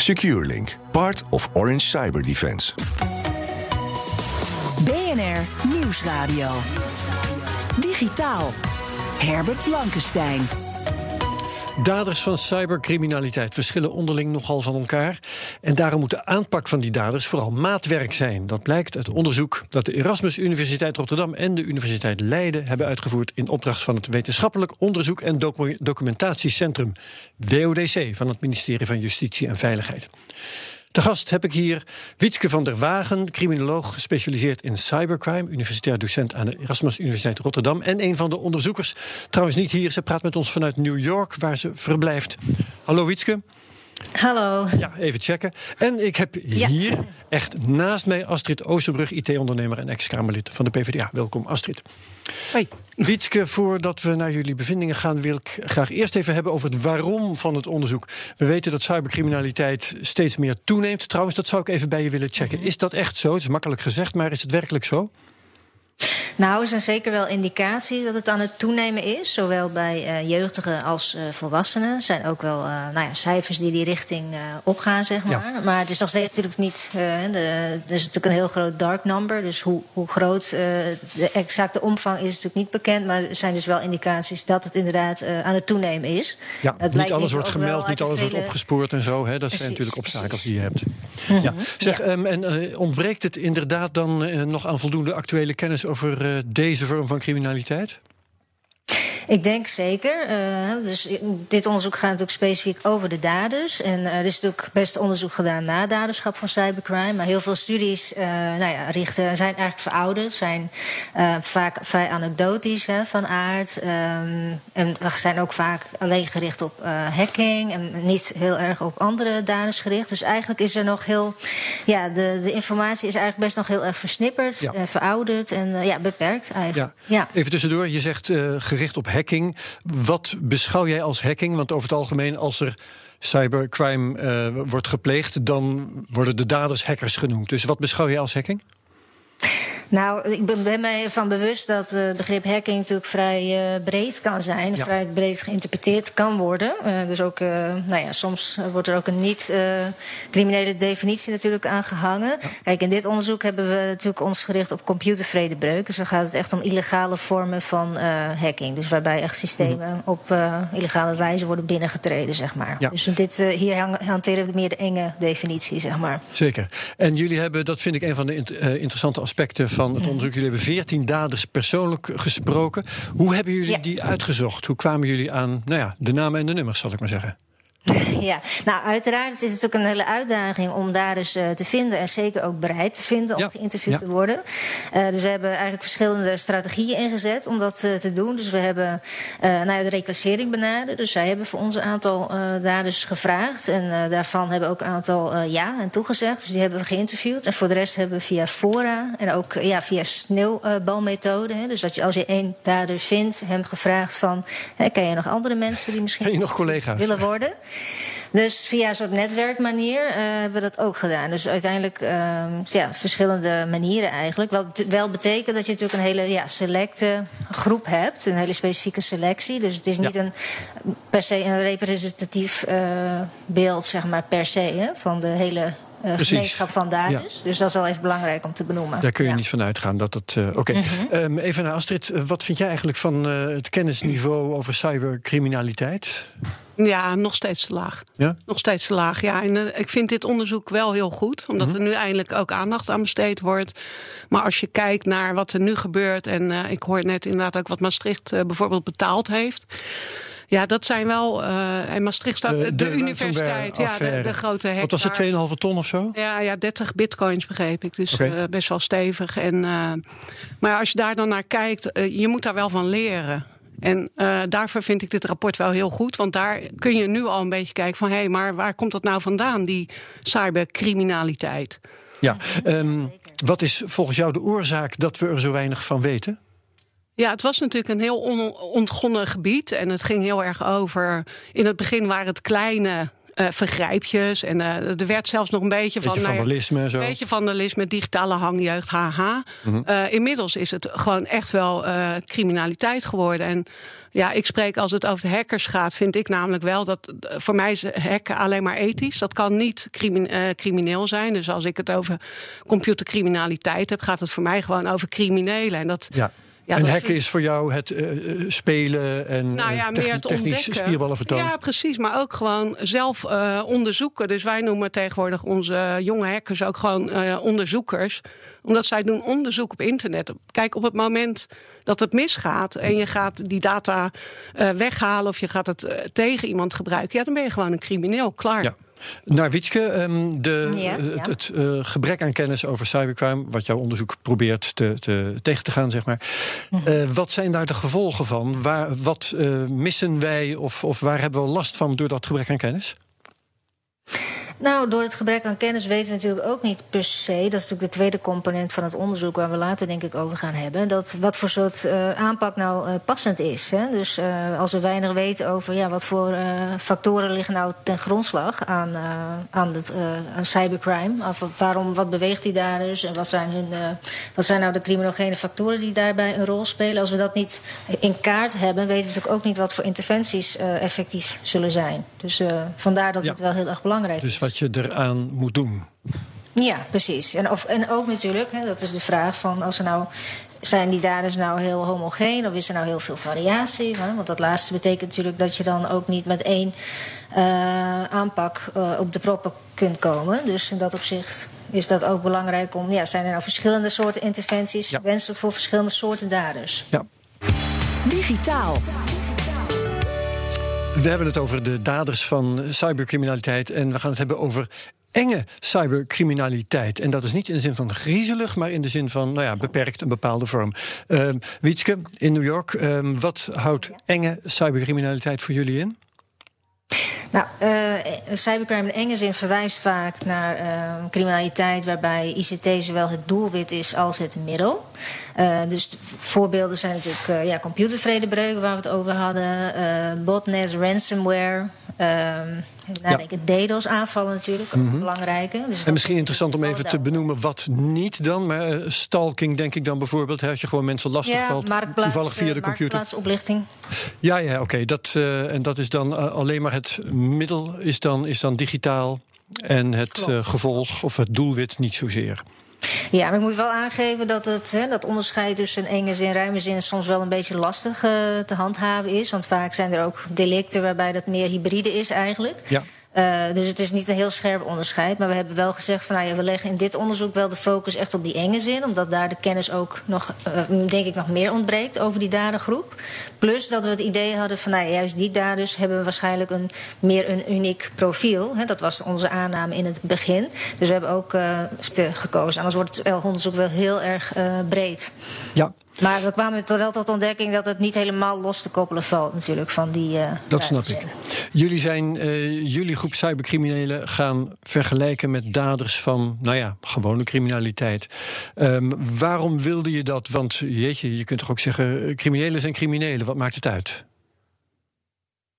SecureLink, part of Orange Cyber Defense. BNR Nieuwsradio. Digitaal. Herbert Blankenstein. Daders van cybercriminaliteit verschillen onderling nogal van elkaar. En daarom moet de aanpak van die daders vooral maatwerk zijn. Dat blijkt uit onderzoek dat de Erasmus Universiteit Rotterdam en de Universiteit Leiden hebben uitgevoerd in opdracht van het Wetenschappelijk Onderzoek en Documentatiecentrum WODC van het ministerie van Justitie en Veiligheid. Te gast heb ik hier Wietske van der Wagen, criminoloog gespecialiseerd in cybercrime, universitair docent aan de Erasmus Universiteit Rotterdam en een van de onderzoekers. Trouwens niet hier, ze praat met ons vanuit New York, waar ze verblijft. Hallo Wietske. Hallo. Ja, even checken. En ik heb hier echt naast mij Astrid Oosterbrug, IT-ondernemer en ex-Kamerlid van de PvdA. Welkom, Astrid. Hoi. Wietske, voordat we naar jullie bevindingen gaan, wil ik graag eerst even hebben over het waarom van het onderzoek. We weten dat cybercriminaliteit steeds meer toeneemt. Trouwens, dat zou ik even bij je willen checken. Mhm. Is dat echt zo? Het is makkelijk gezegd, maar is het werkelijk zo? Nou, er zijn zeker wel indicaties dat het aan het toenemen is. Zowel bij uh, jeugdigen als uh, volwassenen. Er zijn ook wel uh, nou ja, cijfers die die richting opgaan, zeg maar. Ja. Maar het is nog steeds natuurlijk niet... de, er is natuurlijk een heel groot dark number. Dus hoe, hoe groot de exacte omvang is natuurlijk niet bekend. Maar er zijn dus wel indicaties dat het inderdaad aan het toenemen is. Ja, dat niet alles wordt gemeld, niet alles vele... wordt opgespoord en zo. Hè? Dat precies, zijn natuurlijk obstakels die je hebt. Mm -hmm. ja. Zeg. Um, en ontbreekt het inderdaad dan nog aan voldoende actuele kennis over deze vorm van criminaliteit? Ik denk zeker. Uh, dus dit onderzoek gaat natuurlijk specifiek over de daders. En uh, er is natuurlijk best onderzoek gedaan na daderschap van cybercrime. Maar heel veel studies uh, nou ja, richten, zijn eigenlijk verouderd. Zijn vaak vrij anekdotisch hè, van aard. Um, en zijn ook vaak alleen gericht op hacking. En niet heel erg op andere daders gericht. Dus eigenlijk is er nog heel... Ja, de, de informatie is eigenlijk best nog heel erg versnipperd. Ja. verouderd en ja, beperkt eigenlijk. Ja. ja. Even tussendoor, je zegt gericht op hacking. Wat beschouw jij als hacking? Want over het algemeen, als er cybercrime uh, wordt gepleegd, dan worden de daders hackers genoemd. Dus wat beschouw jij als hacking? Nou, ik ben, mij ervan bewust dat het uh, begrip hacking natuurlijk vrij uh, breed kan zijn. Ja. Vrij breed geïnterpreteerd kan worden. Uh, dus ook, nou ja, soms wordt er ook een niet-criminele definitie natuurlijk aan gehangen. Ja. Kijk, in dit onderzoek hebben we natuurlijk ons gericht op computervredebreuk. Dus dan gaat het echt om illegale vormen van hacking. Dus waarbij echt systemen mm -hmm. op illegale wijze worden binnengetreden, zeg maar. Ja. Dus dit, hier hanteren we meer de enge definitie, zeg maar. Zeker. En jullie hebben, dat vind ik een van de int interessante aspecten van het onderzoek. Jullie hebben 14 daders persoonlijk gesproken. Hoe hebben jullie ja. die uitgezocht? Hoe kwamen jullie aan nou ja, de namen en de nummers, zal ik maar zeggen? Ja, nou uiteraard is het natuurlijk een hele uitdaging om daar dus uh, te vinden en zeker ook bereid te vinden om ja. geïnterviewd ja. te worden. Uh, dus we hebben eigenlijk verschillende strategieën ingezet om dat uh, te doen. Dus we hebben nou ja, de reclassering benaderd. Dus zij hebben voor ons een aantal daders gevraagd en daarvan hebben ook een aantal ja en toegezegd. Dus die hebben we geïnterviewd. En voor de rest hebben we via fora en ook ja, via sneeuwbalmethode. Hè, dus dat je als je één dader vindt, hem gevraagd van, hè, ken je nog andere mensen die misschien nog collega's willen worden? Dus via een soort netwerkmanier uh, hebben we dat ook gedaan. Dus uiteindelijk uh, ja, verschillende manieren eigenlijk. Wat wel betekent dat je natuurlijk een hele ja, selecte groep hebt. Een hele specifieke selectie. Dus het is niet ja. een, per se een representatief uh, beeld, zeg maar, per se, hè, van de hele uh, gemeenschap van daders. Ja. Dus dat is wel even belangrijk om te benoemen. Daar kun je ja. niet van uitgaan dat dat. Uh, Oké. Okay. Mm -hmm. um, even naar Astrid. Wat vind jij eigenlijk van uh, het kennisniveau over cybercriminaliteit? Ja, nog steeds te laag. Ja? Nog steeds te laag, ja. En uh, ik vind dit onderzoek wel heel goed, omdat mm -hmm. er nu eindelijk ook aandacht aan besteed wordt. Maar als je kijkt naar wat er nu gebeurt, en uh, ik hoor net inderdaad ook wat Maastricht uh, bijvoorbeeld betaald heeft. Ja, dat zijn wel. Uh, in Maastricht staat de, de, universiteit. Ja, de, de, grote hek. Wat was het, 2,5 ton of zo? Ja, ja 30 bitcoins begreep ik. Dus okay. uh, best wel stevig. En, uh, maar als je daar dan naar kijkt, je moet daar wel van leren. En uh, daarvoor vind ik dit rapport wel heel goed. Want daar kun je nu al een beetje kijken van... hé, hey, maar waar komt dat nou vandaan, die cybercriminaliteit? Ja, um, wat is volgens jou de oorzaak dat we er zo weinig van weten? Ja, het was natuurlijk een heel onontgonnen gebied. En het ging heel erg over. In het begin waren het kleine uh, vergrijpjes. En uh, er werd zelfs nog een beetje, beetje van. vandalisme Een zo. beetje vandalisme, digitale hangjeugd, haha. Mm -hmm. uh, inmiddels is het gewoon echt wel criminaliteit geworden. En ja, ik spreek als het over de hackers gaat, vind ik namelijk wel dat voor mij is hacken alleen maar ethisch. Dat kan niet crimin crimineel zijn. Dus als ik het over computercriminaliteit heb, gaat het voor mij gewoon over criminelen. En dat. Ja. Ja, en hacken is voor jou het uh, spelen en nou ja, technisch, meer het technisch spierballen vertonen? Ja, precies. Maar ook gewoon zelf uh, onderzoeken. Dus wij noemen tegenwoordig onze jonge hackers ook gewoon uh, onderzoekers. Omdat zij doen onderzoek op internet. Kijk, op het moment dat het misgaat en je gaat die data weghalen... of je gaat het tegen iemand gebruiken... ja, dan ben je gewoon een crimineel. Klaar. Ja. Naar Wietske, um, de, Ja, ja. het, het uh, gebrek aan kennis over cybercrime, wat jouw onderzoek probeert te, te, tegen te gaan, zeg maar. Uh, wat zijn daar de gevolgen van? Waar, wat uh, missen wij of, of waar hebben we last van door dat gebrek aan kennis? Nou, door het gebrek aan kennis weten we natuurlijk ook niet per se. Dat is natuurlijk de tweede component van het onderzoek waar we later denk ik over gaan hebben. Dat wat voor soort uh, aanpak nou uh, passend is. Hè? Dus uh, als we weinig weten over ja, wat voor factoren liggen nou ten grondslag aan, aan, het, aan cybercrime. Of waarom, wat beweegt die daar dus en wat zijn, hun, wat zijn nou de criminogene factoren die daarbij een rol spelen. Als we dat niet in kaart hebben, weten we natuurlijk ook niet wat voor interventies effectief zullen zijn. Dus vandaar dat Ja. het wel heel erg belangrijk Dus is. Wat je eraan moet doen. Ja, precies. En, of, en ook natuurlijk, hè, dat is de vraag van als er nou. Zijn die daders nou heel homogeen of is er nou heel veel variatie? Hè? Want dat laatste betekent natuurlijk dat je dan ook niet met één uh, aanpak uh, op de proppen kunt komen. Dus in dat opzicht is dat ook belangrijk om. Ja, zijn er nou verschillende soorten interventies Ja. wenselijk voor verschillende soorten daders? Ja. Digitaal. We hebben het over de daders van cybercriminaliteit en we gaan het hebben over enge cybercriminaliteit. En dat is niet in de zin van griezelig, maar in de zin van nou ja, beperkt een bepaalde vorm. Uh, Wietske, in New York, uh, wat houdt enge cybercriminaliteit voor jullie in? Nou, uh, cybercrime in enge zin verwijst vaak naar uh, criminaliteit waarbij ICT zowel het doelwit is als het middel. Uh, dus voorbeelden zijn natuurlijk uh, ja, computervredebreuken waar we het over hadden, uh, botnets, ransomware. nadenken, ja. DDoS-aanvallen natuurlijk, ook mm -hmm. belangrijke. Dus en misschien interessant om even te benoemen wat niet dan, maar stalking denk ik dan bijvoorbeeld, hè, als je gewoon mensen lastig ja, valt, toevallig via de computer. Marktplaatsoplichting. Ja, ja, oké. Okay. Dat en dat is dan alleen maar het middel is dan, is dan digitaal en het gevolg of het doelwit niet zozeer. Ja, maar ik moet wel aangeven dat het hè, dat onderscheid tussen enge zin en ruime zin soms wel een beetje lastig uh, te handhaven is. Want vaak zijn er ook delicten waarbij dat meer hybride is eigenlijk. Ja. Uh, dus het is niet een heel scherp onderscheid. Maar we hebben wel gezegd van nou ja, we leggen in dit onderzoek wel de focus echt op die enge zin. Omdat daar de kennis ook nog, uh, denk ik, nog meer ontbreekt over die dadergroep. Plus dat we het idee hadden van nou juist die daders hebben waarschijnlijk een meer een uniek profiel. Dat was onze aanname in het begin. Dus we hebben ook uh, gekozen. Anders wordt het onderzoek wel heel erg breed. Ja. Maar we kwamen tot wel tot ontdekking dat het niet helemaal los te koppelen valt, natuurlijk, van die. Uh, dat snap ik. Jullie zijn uh, jullie groep cybercriminelen gaan vergelijken met daders van, nou ja, gewone criminaliteit. Um, waarom wilde je dat? Want jeetje, je kunt toch ook zeggen, criminelen zijn criminelen. Wat maakt het uit?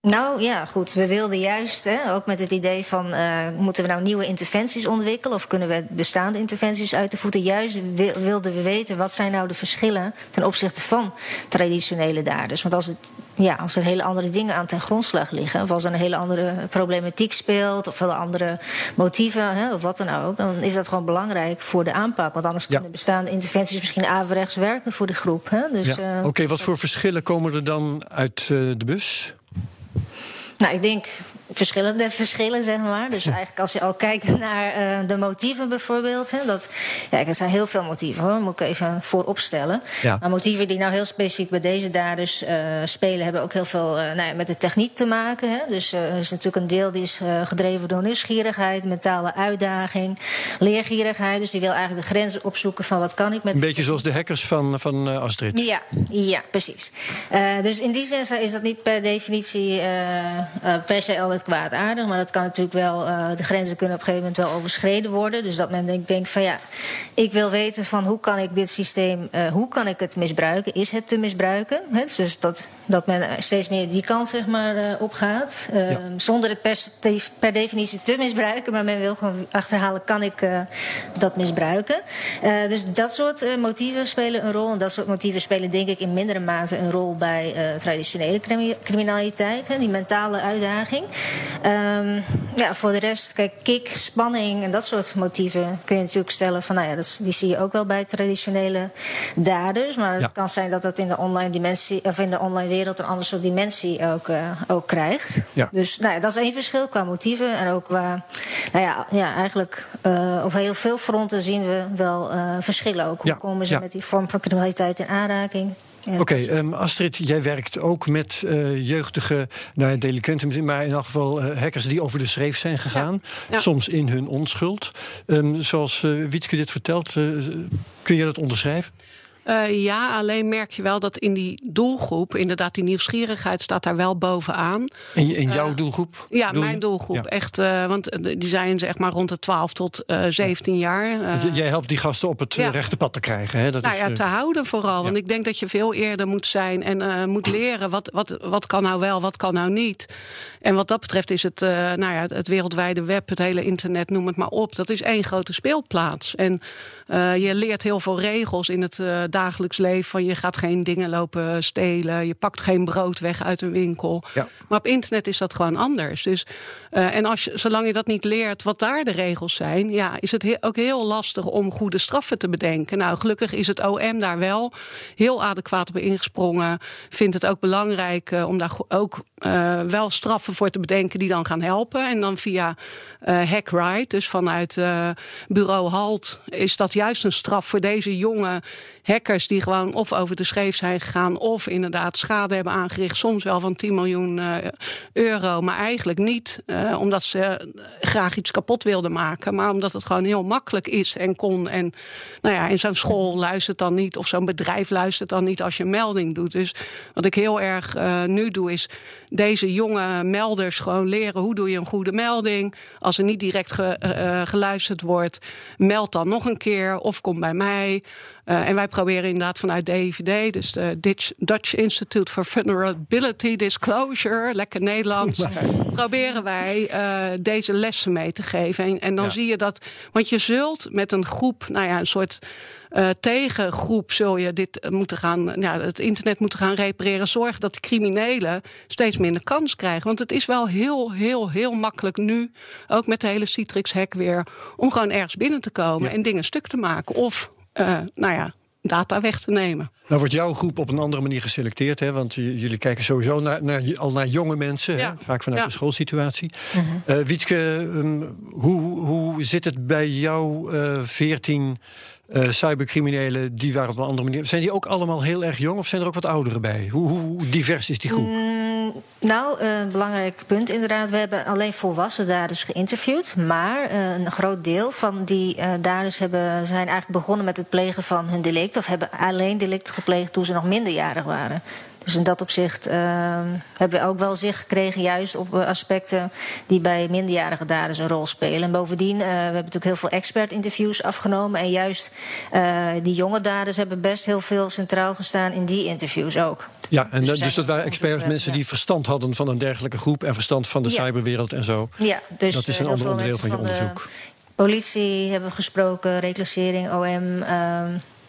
Nou ja, goed. We wilden juist, hè, ook met het idee van... Uh, moeten we nou nieuwe interventies ontwikkelen... of kunnen we bestaande interventies uit de voeten... juist wilden we weten wat zijn nou de verschillen... ten opzichte van traditionele daders. Want als, het, ja, als er hele andere dingen aan ten grondslag liggen... of als er een hele andere problematiek speelt... of hele andere motieven, hè, of wat dan ook... dan is dat gewoon belangrijk voor de aanpak. Want anders ja. kunnen bestaande interventies misschien averechts werken voor de groep. Hè? Dus, ja. uh, Oké, okay, wat voor verschillen komen er dan uit uh, de bus? Nou, ik denk verschillende verschillen, zeg maar. Dus eigenlijk als je al kijkt naar uh, de motieven bijvoorbeeld. Hè, dat, ja, er zijn heel veel motieven hoor, moet ik even voorop stellen. Ja. Maar motieven die nou heel specifiek bij deze daders uh, spelen, hebben ook heel veel uh, nou ja, met de techniek te maken. Hè. Dus er is natuurlijk een deel die is gedreven door nieuwsgierigheid, mentale uitdaging, leergierigheid. Dus die wil eigenlijk de grenzen opzoeken van wat kan ik met. Een beetje zoals de hackers van, van Astrid. Ja, ja precies. dus in die zin is dat niet per definitie per se kwaadaardig. Maar dat kan natuurlijk wel, uh, de grenzen kunnen op een gegeven moment wel overschreden worden. Dus dat men denkt, van ja, ik wil weten van hoe kan ik dit systeem, uh, hoe kan ik het misbruiken? Is het te misbruiken? He, dus dat, dat men steeds meer die kant zeg maar uh, opgaat. Ja. Zonder het per, per, definitie te misbruiken. Maar men wil gewoon achterhalen, kan ik dat misbruiken? dus dat soort motieven spelen een rol. En dat soort motieven spelen denk ik in mindere mate een rol bij traditionele criminaliteit. He, die mentale uitdaging. Um, ja, voor de rest, kijk, kick, spanning en dat soort motieven kun je natuurlijk stellen van, nou ja, dat, die zie je ook wel bij traditionele daders. Maar het kan zijn dat dat in de online dimensie, of in de online wereld een ander soort dimensie ook, uh, ook krijgt. Ja. Dus nou ja, dat is één verschil qua motieven. En ook qua, nou ja, ja eigenlijk uh, op heel veel fronten zien we wel uh, verschillen ook. Hoe Ja. komen ze Ja. met die vorm van criminaliteit in aanraking? Ja, Oké, ehm, Astrid, jij werkt ook met eh, jeugdige nou, delinquenten, maar in elk geval eh, hackers die over de schreef zijn gegaan. Ja. Soms in hun onschuld. Ehm, zoals eh Wietske dit vertelt, eh, kun je dat onderschrijven? Eh, ja, alleen merk je wel dat in die doelgroep, inderdaad, die nieuwsgierigheid staat daar wel bovenaan. In, in jouw doelgroep? Ja, bedoel mijn doelgroep. Ja. Echt, eh, want eh, die zijn zeg maar rond de 12 tot eh 17 jaar. Eh, jij helpt die gasten op het eh, ja. rechte pad te krijgen. Hè? Dat nou is, ja, eh, te houden vooral. Want ik denk dat je veel eerder moet zijn en eh, moet leren wat, wat, wat kan nou wel, wat kan nou niet. En wat dat betreft is het, eh, nou ja, het, wereldwijde web, het hele internet, noem het maar op. Dat is één grote speelplaats. En eh, je leert heel veel regels in het dagelijks leven. Van je gaat geen dingen lopen stelen. Je pakt geen brood weg uit een winkel. Ja. Maar op internet is dat gewoon anders. Dus, eh, en als je, zolang je dat niet leert wat daar de regels zijn, ja, is het he- ook heel lastig om goede straffen te bedenken. Nou, gelukkig is het OM daar wel heel adequaat op ingesprongen. Vindt het ook belangrijk eh, om daar ook eh, wel straffen voor te bedenken die dan gaan helpen. En dan via eh HackRight, dus vanuit eh, bureau HALT, is dat juist een straf voor deze jonge hackers die gewoon of over de scheef zijn gegaan of inderdaad schade hebben aangericht, soms wel van 10 miljoen euro, maar eigenlijk niet omdat ze graag iets kapot wilden maken, maar omdat het gewoon heel makkelijk is en kon. En nou ja, in zo'n school luistert dan niet of zo'n bedrijf luistert dan niet als je melding doet. Dus wat ik heel erg nu doe is deze jonge melders gewoon leren hoe doe je een goede melding. Als er niet direct ge- eh, eh, geluisterd wordt, meld dan nog een keer of kom bij mij. Uh, en wij proberen inderdaad vanuit DIVD, dus de Dutch, Institute for Vulnerability Disclosure, lekker Nederlands, proberen wij uh, deze lessen mee te geven. En, en dan Ja. zie je dat, want je zult met een groep, nou ja, een soort uh, tegengroep zul je dit moeten gaan, ja, het internet moeten gaan repareren. Zorgen dat de criminelen steeds minder kans krijgen. Want het is wel heel, heel, heel makkelijk nu, ook met de hele Citrix-hack weer, om gewoon ergens binnen te komen Ja. en dingen stuk te maken. Of, uh, nou ja, data weg te nemen. Nou wordt jouw groep op een andere manier geselecteerd, hè? want jullie kijken sowieso naar, naar, al naar jonge mensen, Ja. hè? vaak vanuit Ja. de schoolsituatie. Eh, Wietske, um, hoe, hoe zit het bij jou eh, veertien cybercriminelen die waren op een andere manier? Zijn die ook allemaal heel erg jong of zijn er ook wat ouderen bij? Hoe, hoe divers is die groep? Mm, nou, eh, een belangrijk punt inderdaad. We hebben alleen volwassen daders geïnterviewd. Maar eh, een groot deel van die eh, daders hebben, zijn eigenlijk begonnen met het plegen van hun delict. Of hebben alleen delict gepleegd toen ze nog minderjarig waren. Dus in dat opzicht uh, hebben we ook wel zicht gekregen, juist op uh, aspecten die bij minderjarige daders een rol spelen. En bovendien, uh, we hebben natuurlijk heel veel expert-interviews afgenomen. En juist uh, die jonge daders hebben best heel veel centraal gestaan in die interviews ook. Ja, en Dus dus, we dus dat waren experts, mensen die verstand hadden van een dergelijke groep en verstand van de Ja. cyberwereld en zo. Ja, dus dat is een ander onderdeel van je mensen de onderzoek. Politie hebben we gesproken, reclassering, OM.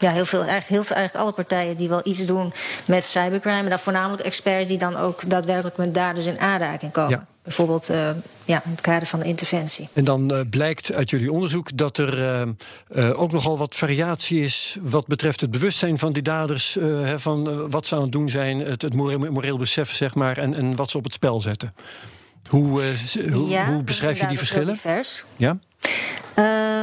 Ja, heel veel, eigenlijk, heel veel, eigenlijk alle partijen die wel iets doen met cybercrime. En dan voornamelijk experts die dan ook daadwerkelijk met daders in aanraking komen. Ja. Bijvoorbeeld eh, ja, in het kader van de interventie. En dan eh, blijkt uit jullie onderzoek dat er eh, ook nogal wat variatie is wat betreft het bewustzijn van die daders. hè, van wat ze aan het doen zijn, het, het moreel, moreel besef, zeg maar, en, en wat ze op het spel zetten. Hoe, hoe, ja, hoe beschrijf je die verschillen? Divers. Ja.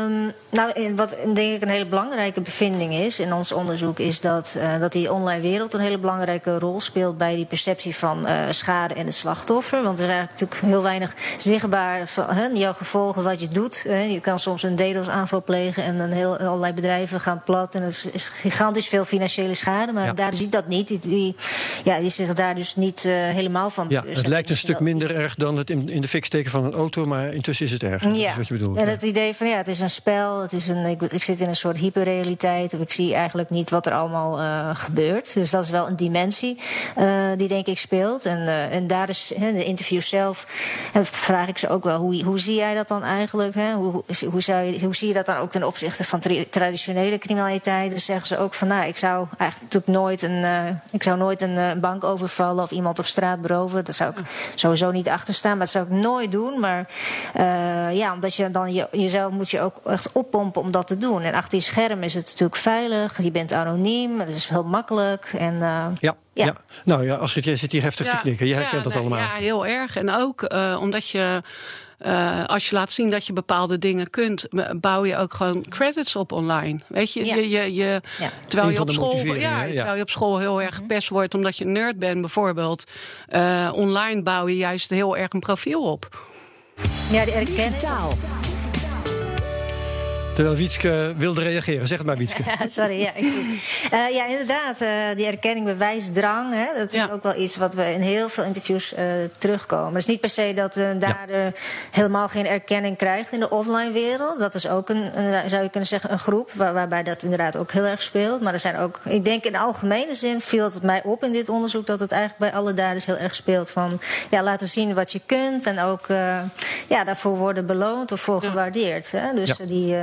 Um, nou, wat denk ik een hele belangrijke bevinding is in ons onderzoek, is dat, uh, dat die online wereld een hele belangrijke rol speelt bij die perceptie van uh, schade en het slachtoffer. Want er is eigenlijk natuurlijk heel weinig zichtbaar van hè, jouw gevolgen, wat je doet. Hè. Je kan soms een DDoS-aanval plegen en een heel, allerlei bedrijven gaan plat. En het is, gigantisch veel financiële schade. Maar ja. daar ziet dat niet. Die, die, ja, die zich daar dus niet uh, helemaal van bewust. Ja, het lijkt een stuk minder erg dan het in, in de fik steken van een auto, maar intussen is het erg. Ja. Dat is wat je bedoelt. En het idee van ja, het is een spel. Het is een, ik, zit in een soort hyperrealiteit. Of ik zie eigenlijk niet wat er allemaal uh, gebeurt. Dus dat is wel een dimensie uh, die denk ik speelt. En, uh, en daar is in de interview zelf. En vraag ik ze ook wel. Hoe, hoe zie jij dat dan eigenlijk? Hè? Hoe, hoe, zou je, hoe zie je dat dan ook ten opzichte van traditionele criminaliteit? Dus zeggen ze ook van nou, ik zou eigenlijk natuurlijk nooit een. ik zou nooit een bank overvallen of iemand op straat beroven. Dat zou ik sowieso niet achter staan. Maar dat zou ik nooit doen. Maar ja, omdat je dan je, jezelf moet je ook echt oppompen om dat te doen. En achter die scherm is het natuurlijk veilig. Je bent anoniem. Het is heel makkelijk. En, uh, ja. Ja. ja. nou ja, als jij zit hier heftig ja. te knikken. Jij herkent dat nee, allemaal. Ja, heel erg. En ook uh, omdat je. Uh, als je laat zien dat je bepaalde dingen kunt, bouw je ook gewoon credits op online. Weet je, ja. je, je, je ja. terwijl, je op school, ja, terwijl je op school heel erg gepest wordt omdat je nerd bent, bijvoorbeeld. Uh, online bouw je juist heel erg een profiel op. Ja, de erkenning. Terwijl Wietske wilde reageren. Zeg het maar, Wietske. Sorry, ja. Uh, ja, inderdaad. Uh, die erkenning, bewijsdrang. Hè, dat is ja. ook wel iets wat we in heel veel interviews uh, terugkomen. Het is niet per se dat een dader ja. helemaal geen erkenning krijgt in de offline wereld. Dat is ook een, een zou je kunnen zeggen, een groep waar, waarbij dat inderdaad ook heel erg speelt. Maar er zijn ook, ik denk in de algemene zin viel het mij op in dit onderzoek dat het eigenlijk bij alle daders heel erg speelt. Van ja, laten zien wat je kunt en ook ja, daarvoor worden beloond of voor gewaardeerd. Hè. Dus die.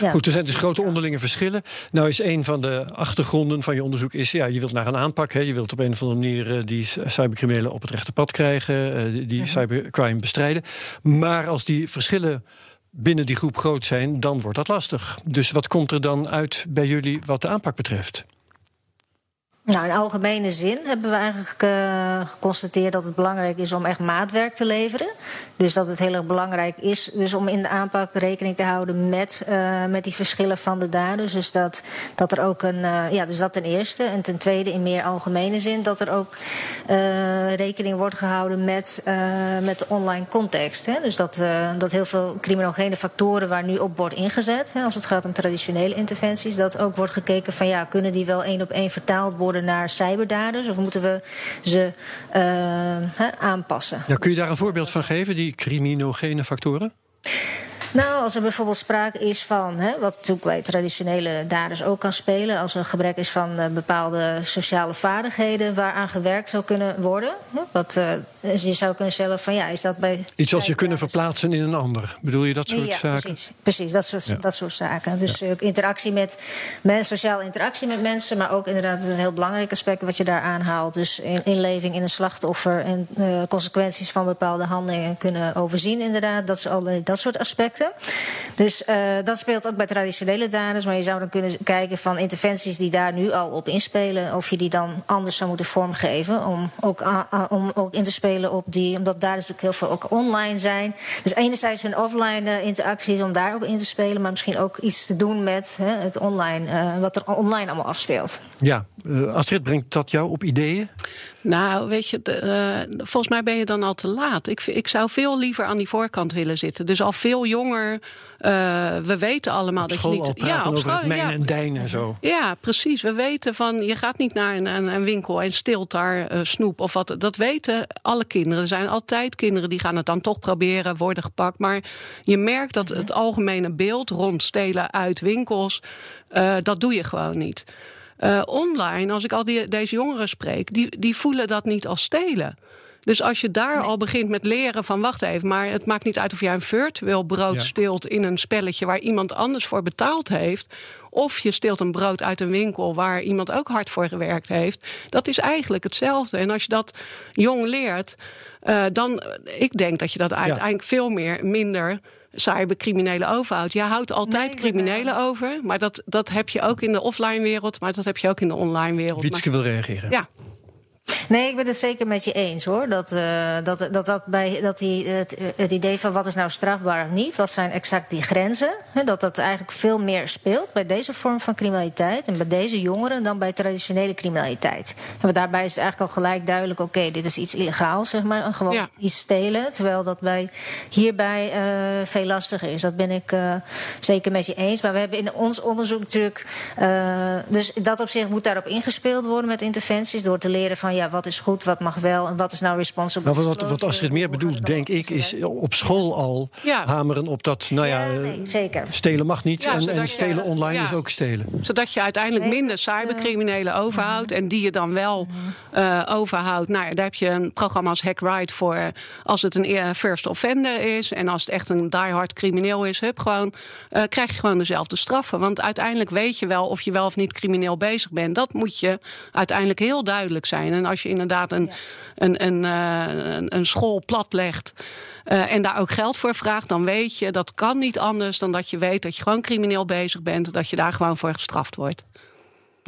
Ja. Goed, er zijn dus grote onderlinge verschillen. Nou is een van de achtergronden van je onderzoek is... ja, je wilt naar een aanpak. Hè. Je wilt op een of andere manier die cybercriminelen op het rechte pad krijgen. die uh-huh. cybercrime bestrijden. Maar als die verschillen binnen die groep groot zijn, dan wordt dat lastig. Dus wat komt er dan uit bij jullie wat de aanpak betreft? Nou, in algemene zin hebben we eigenlijk uh, geconstateerd dat het belangrijk is om echt maatwerk te leveren. Dus dat het heel erg belangrijk is dus om in de aanpak rekening te houden met, uh, met die verschillen van de daders. Dus dat, dat er ook een. Uh, ja, dus dat ten eerste. En ten tweede, in meer algemene zin, dat er ook rekening wordt gehouden met, met de online context. Hè? Dus dat, dat heel veel criminogene factoren waar nu op wordt ingezet, hè, als het gaat om traditionele interventies, dat ook wordt gekeken van ja, kunnen die wel één op één vertaald worden naar cyberdaders? Of moeten we ze uh, aanpassen? Ja, kun je daar een voorbeeld van geven, die criminogene factoren? Nou, als er bijvoorbeeld sprake is van, hè, wat natuurlijk bij traditionele daders ook kan spelen, als er gebrek is van uh, bepaalde sociale vaardigheden waaraan gewerkt zou kunnen worden. Hè, wat uh, je zou kunnen stellen van ja, is dat bij. Iets als je kunnen verplaatsen in een ander. Bedoel je dat soort ja, zaken? Precies, precies dat, soort, ja. dat soort zaken. Dus ja. interactie met mensen, sociale interactie met mensen, maar ook inderdaad een heel belangrijk aspect wat je daar aanhaalt. Dus in, inleving in een slachtoffer en uh, consequenties van bepaalde handelingen kunnen overzien, inderdaad. Dat is al dat soort aspecten. Dus uh, dat speelt ook bij traditionele daders. Maar je zou dan kunnen kijken van interventies die daar nu al op inspelen. Of je die dan anders zou moeten vormgeven. Om ook, om ook in te spelen op die. Omdat daar natuurlijk heel veel ook online zijn. Dus enerzijds hun offline uh, interacties om daarop in te spelen. Maar misschien ook iets te doen met het online. wat er online allemaal afspeelt. Ja, Astrid, brengt dat jou op ideeën? Nou, weet je, de, uh, volgens mij ben je dan al te laat. Ik, ik zou veel liever aan die voorkant willen zitten. Dus al veel jonger. Uh, we weten allemaal op dat je niet. ja, op school, ja. en dijn en zo. Ja, precies. We weten van je gaat niet naar een, een, een winkel en stilt daar uh, snoep of wat. Dat weten alle kinderen. Er zijn altijd kinderen die gaan het dan toch proberen, worden gepakt. Maar je merkt dat het algemene beeld rond stelen uit winkels, dat doe je gewoon niet. Uh, online, als ik al die, deze jongeren spreek, die, die voelen dat niet als stelen. Dus als je daar nee. al begint met leren van wacht even, maar het maakt niet uit of jij een virtueel brood ja. steelt in een spelletje waar iemand anders voor betaald heeft. Of je steelt een brood uit een winkel waar iemand ook hard voor gewerkt heeft. Dat is eigenlijk hetzelfde. En als je dat jong leert, uh, dan ik denk dat je dat uiteindelijk ja. veel meer minder cybercriminelen overhoudt. Je houdt altijd nee, criminelen over, maar dat, dat heb je ook in de offline wereld, maar dat heb je ook in de online wereld. Wietske wil reageren. Ja. Nee, ik ben het zeker met je eens hoor. Dat, uh, dat, dat, dat, bij, dat die, het, het, idee van wat is nou strafbaar of niet, wat zijn exact die grenzen, hè, dat dat eigenlijk veel meer speelt bij deze vorm van criminaliteit en bij deze jongeren dan bij traditionele criminaliteit. En daarbij is het eigenlijk al gelijk duidelijk: oké, dit is iets illegaals, zeg maar, gewoon ja. iets stelen. Terwijl dat bij, hierbij uh, veel lastiger is. Dat ben ik uh, zeker met je eens. Maar we hebben in ons onderzoek natuurlijk. dus dat op zich moet daarop ingespeeld worden met interventies. Door te leren van ja, wat is goed, wat mag wel en wat is nou responsible. Nou, wat, wat Astrid meer bedoelt, denk ik, is op school al ja. hameren op dat, nou ja, ja nee, zeker. stelen mag niet en, en, stelen je, online is ook stelen. Zodat je uiteindelijk minder cybercriminelen overhoudt en die je dan wel uh, overhoudt. Nou ja, daar heb je een programma als HackRight voor als het een first offender is en als het echt een diehard crimineel is, hup, gewoon, uh, krijg je gewoon dezelfde straffen. Want uiteindelijk weet je wel of je wel of niet crimineel bezig bent. Dat moet je uiteindelijk heel duidelijk zijn. En als je inderdaad een, een, een, uh, een, een school platlegt. Uh, en daar ook geld voor vraagt, dan weet je dat kan niet anders dan dat je weet dat je gewoon crimineel bezig bent, dat je daar gewoon voor gestraft wordt.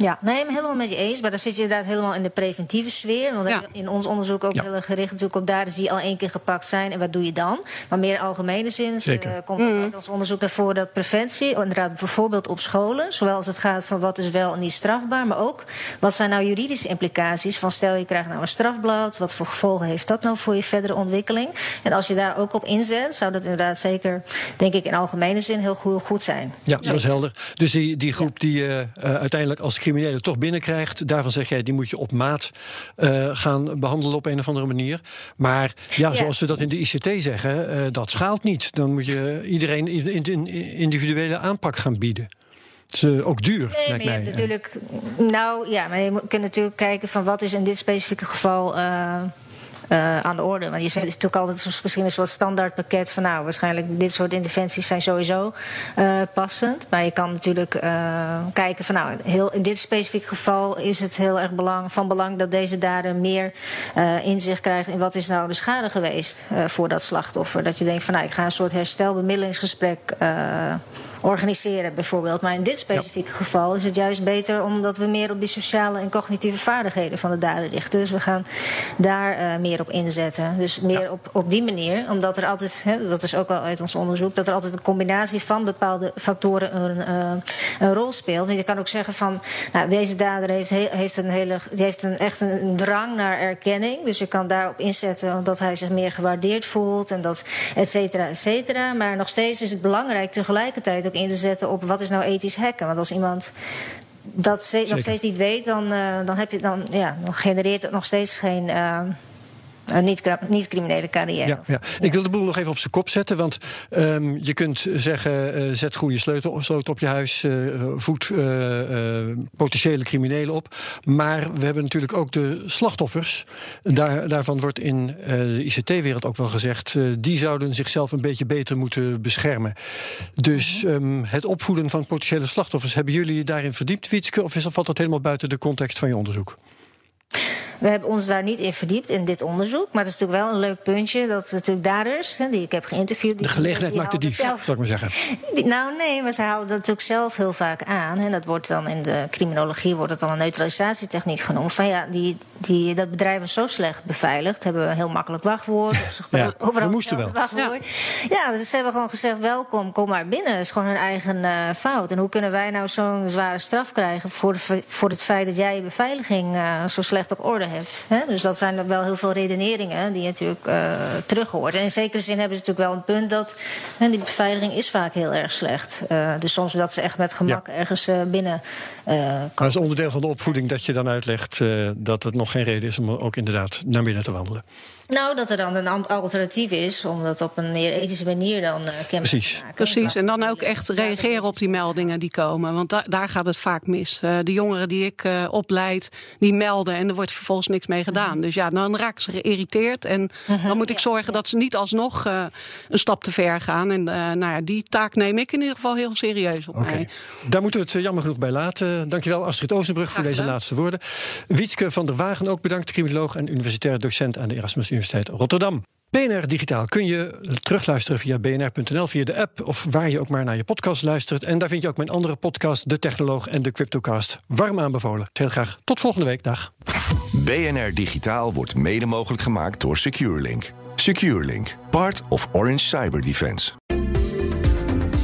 Ja, nee, ik ben helemaal met je eens. Maar dan zit je inderdaad helemaal in de preventieve sfeer. Want ja. in ons onderzoek ook heel erg gericht natuurlijk op daders die al één keer gepakt zijn. En wat doe je dan? Maar meer in algemene zin uh, komt mm. uit ons onderzoek naar voren dat preventie, inderdaad bijvoorbeeld op scholen, zowel als het gaat van wat is wel en niet strafbaar, maar ook wat zijn nou juridische implicaties van stel je krijgt nou een strafblad, wat voor gevolgen heeft dat nou voor je verdere ontwikkeling? En als je daar ook op inzet, zou dat inderdaad zeker, denk ik, in algemene zin heel goed, goed zijn. Ja, dat is helder. Dus die, die groep die uh, uiteindelijk als criminelen toch binnenkrijgt, daarvan zeg jij, die moet je op maat uh, gaan behandelen op een of andere manier. Maar ja, zoals we dat in de ICT zeggen, uh, dat schaalt niet. Dan moet je iedereen een individuele aanpak gaan bieden. Het is uh, ook duur, nee, lijkt mij. Natuurlijk, nou ja, maar je kunt natuurlijk kijken van wat is in dit specifieke geval uh, aan de orde. Want je zegt, het is natuurlijk altijd misschien een soort standaardpakket van nou, waarschijnlijk dit soort interventies zijn sowieso uh, passend. Maar je kan natuurlijk uh, kijken van nou, heel, in dit specifieke geval is het heel erg van belang dat deze dader meer inzicht krijgt in wat is nou de schade geweest voor dat slachtoffer. Dat je denkt van nou, ik ga een soort herstelbemiddelingsgesprek organiseren bijvoorbeeld. Maar in dit specifieke geval is het juist beter omdat we meer op die sociale en cognitieve vaardigheden van de dader richten. Dus we gaan daar uh, meer op inzetten. Dus meer ja. op, op die manier, omdat er altijd, hè, dat is ook wel uit ons onderzoek, dat er altijd een combinatie van bepaalde factoren een, uh, een rol speelt. Want je kan ook zeggen van, nou, deze dader heeft, heeft, een hele, die heeft een, echt een drang naar erkenning. Dus je kan daarop inzetten omdat hij zich meer gewaardeerd voelt en dat et cetera, et cetera. Maar nog steeds is het belangrijk tegelijkertijd ook in te zetten op wat is nou ethisch hacken. Want als iemand dat nog steeds niet weet, dan, uh, dan, heb je, dan, ja, dan genereert het nog steeds geen. Uh, een niet-criminele niet carrière. Ja, ja, Ik wil de boel nog even op zijn kop zetten. Want um, je kunt zeggen: uh, zet goede sleutel, sleutel op je huis. Uh, voed uh, potentiële criminelen op. Maar we hebben natuurlijk ook de slachtoffers. Daar, daarvan wordt in de ICT-wereld ook wel gezegd. die zouden zichzelf een beetje beter moeten beschermen. Dus um, het opvoeden van potentiële slachtoffers. Hebben jullie daarin verdiept, Wietske? Of is, valt dat helemaal buiten de context van je onderzoek? We hebben ons daar niet in verdiept in dit onderzoek. Maar het is natuurlijk wel een leuk puntje dat natuurlijk daders, die ik heb geïnterviewd. de gelegenheid maakt de dief, zelf, zou ik maar zeggen. nou nee, maar ze halen dat natuurlijk zelf heel vaak aan. En dat wordt dan in de criminologie wordt het dan een neutralisatietechniek genoemd. Van ja, die, die, dat bedrijf is zo slecht beveiligd. Hebben we een heel makkelijk wachtwoord. Of ze ja, overal we moesten wel. Wachtwoord. Ja. ja, dus ze hebben gewoon gezegd: welkom, kom maar binnen. Dat is gewoon hun eigen uh, fout. En hoe kunnen wij nou zo'n zware straf krijgen voor, de, voor het feit dat jij je beveiliging uh, zo slecht op orde hebt? Hè? Dus dat zijn wel heel veel redeneringen die je natuurlijk uh, terug hoort. En in zekere zin hebben ze natuurlijk wel een punt dat hè, die beveiliging is vaak heel erg slecht. dus soms dat ze echt met gemak ja. ergens binnen. maar dat is onderdeel van de opvoeding dat je dan uitlegt dat het nog geen reden is om ook inderdaad naar binnen te wandelen. Nou, dat er dan een alternatief is om dat op een meer ethische manier dan uh, Precies. te maken. Precies, en dan ook echt reageren op die meldingen die komen. Want da daar gaat het vaak mis. Uh, de jongeren die ik uh, opleid, die melden en er wordt vervolgens niks mee gedaan. -hmm. Dus ja, dan raken ze geïrriteerd. En -hmm. dan moet ik zorgen dat ze niet alsnog een stap te ver gaan. En nou ja, die taak neem ik in ieder geval heel serieus op okay. mij. Daar moeten we het jammer genoeg bij laten. Dankjewel Astrid Oosterbrug voor deze laatste woorden. Wietske van der Wagen ook bedankt, criminoloog en universitair docent aan de Erasmus Universiteit Rotterdam. BNR Digitaal kun je terugluisteren via bnr.nl, via de app of waar je ook maar naar je podcast luistert. En daar vind je ook mijn andere podcast, De Technoloog en de Cryptocast, warm aanbevolen. Heel graag tot volgende week. Dag. BNR Digitaal wordt mede mogelijk gemaakt door SecureLink. SecureLink, part of Orange Cyber Defense.